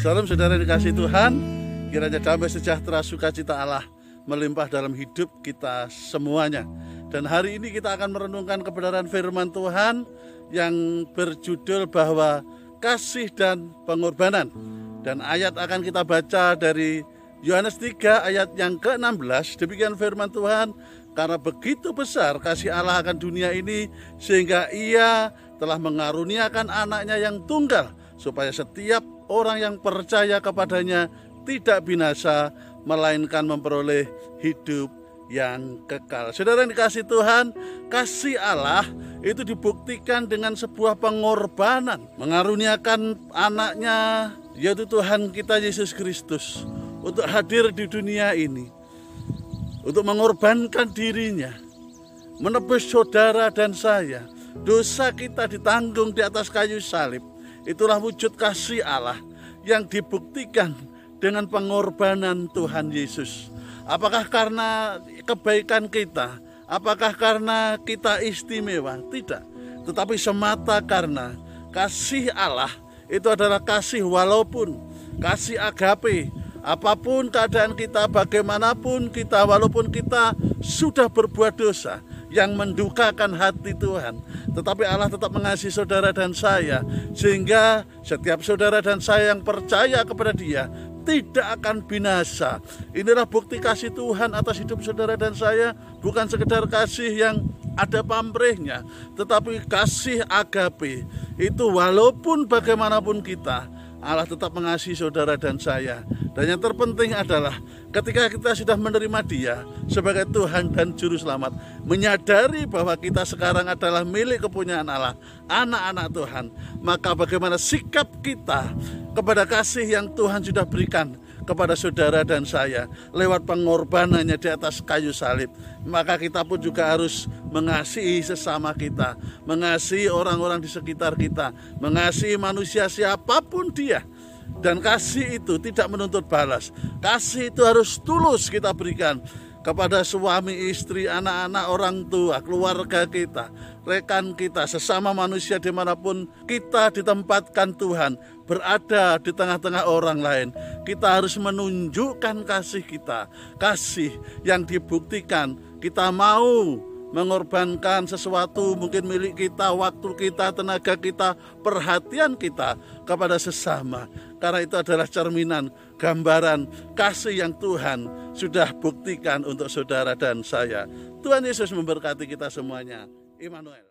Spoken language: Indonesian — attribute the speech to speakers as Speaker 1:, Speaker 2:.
Speaker 1: Salam saudara dikasih Tuhan, kiranya damai sejahtera sukacita Allah melimpah dalam hidup kita semuanya. Dan hari ini kita akan merenungkan kebenaran firman Tuhan yang berjudul bahwa kasih dan pengorbanan. Dan ayat akan kita baca dari Yohanes 3 ayat yang ke-16. Demikian firman Tuhan, karena begitu besar kasih Allah akan dunia ini sehingga ia telah mengaruniakan anaknya yang tunggal supaya setiap orang yang percaya kepadanya tidak binasa melainkan memperoleh hidup yang kekal. Saudara yang dikasih Tuhan, kasih Allah itu dibuktikan dengan sebuah pengorbanan, mengaruniakan anaknya yaitu Tuhan kita Yesus Kristus untuk hadir di dunia ini, untuk mengorbankan dirinya, menebus saudara dan saya. Dosa kita ditanggung di atas kayu salib. Itulah wujud kasih Allah yang dibuktikan dengan pengorbanan Tuhan Yesus. Apakah karena kebaikan kita? Apakah karena kita istimewa? Tidak. Tetapi semata karena kasih Allah itu adalah kasih walaupun kasih agape. Apa pun keadaan kita, bagaimanapun kita, walaupun kita sudah berbuat dosa, yang mendukakan hati Tuhan. Tetapi Allah tetap mengasihi saudara dan saya, sehingga setiap saudara dan saya yang percaya kepada Dia tidak akan binasa. Inilah bukti kasih Tuhan atas hidup saudara dan saya, bukan sekedar kasih yang ada pamrihnya, tetapi kasih agape. Itu walaupun bagaimanapun kita, Allah tetap mengasihi saudara dan saya. Dan yang terpenting adalah ketika kita sudah menerima Dia sebagai Tuhan dan Juru Selamat, menyadari bahwa kita sekarang adalah milik kepunyaan Allah, anak-anak Tuhan, maka bagaimana sikap kita kepada kasih yang Tuhan sudah berikan kepada saudara dan saya lewat pengorbanannya di atas kayu salib. Maka kita pun juga harus mengasihi sesama kita, mengasihi orang-orang di sekitar kita, mengasihi manusia siapa pun dia dan kasih itu tidak menuntut balas. Kasih itu harus tulus kita berikan kepada suami, istri, anak-anak, orang tua, keluarga kita, rekan kita, sesama manusia di mana pun kita ditempatkan Tuhan, berada di tengah-tengah orang lain. Kita harus menunjukkan kasih kita, kasih yang dibuktikan kita mau mengorbankan sesuatu mungkin milik kita, waktu kita, tenaga kita, perhatian kita kepada sesama. Karena itu adalah cerminan, gambaran kasih yang Tuhan sudah buktikan untuk saudara dan saya. Tuhan Yesus memberkati kita semuanya. Immanuel.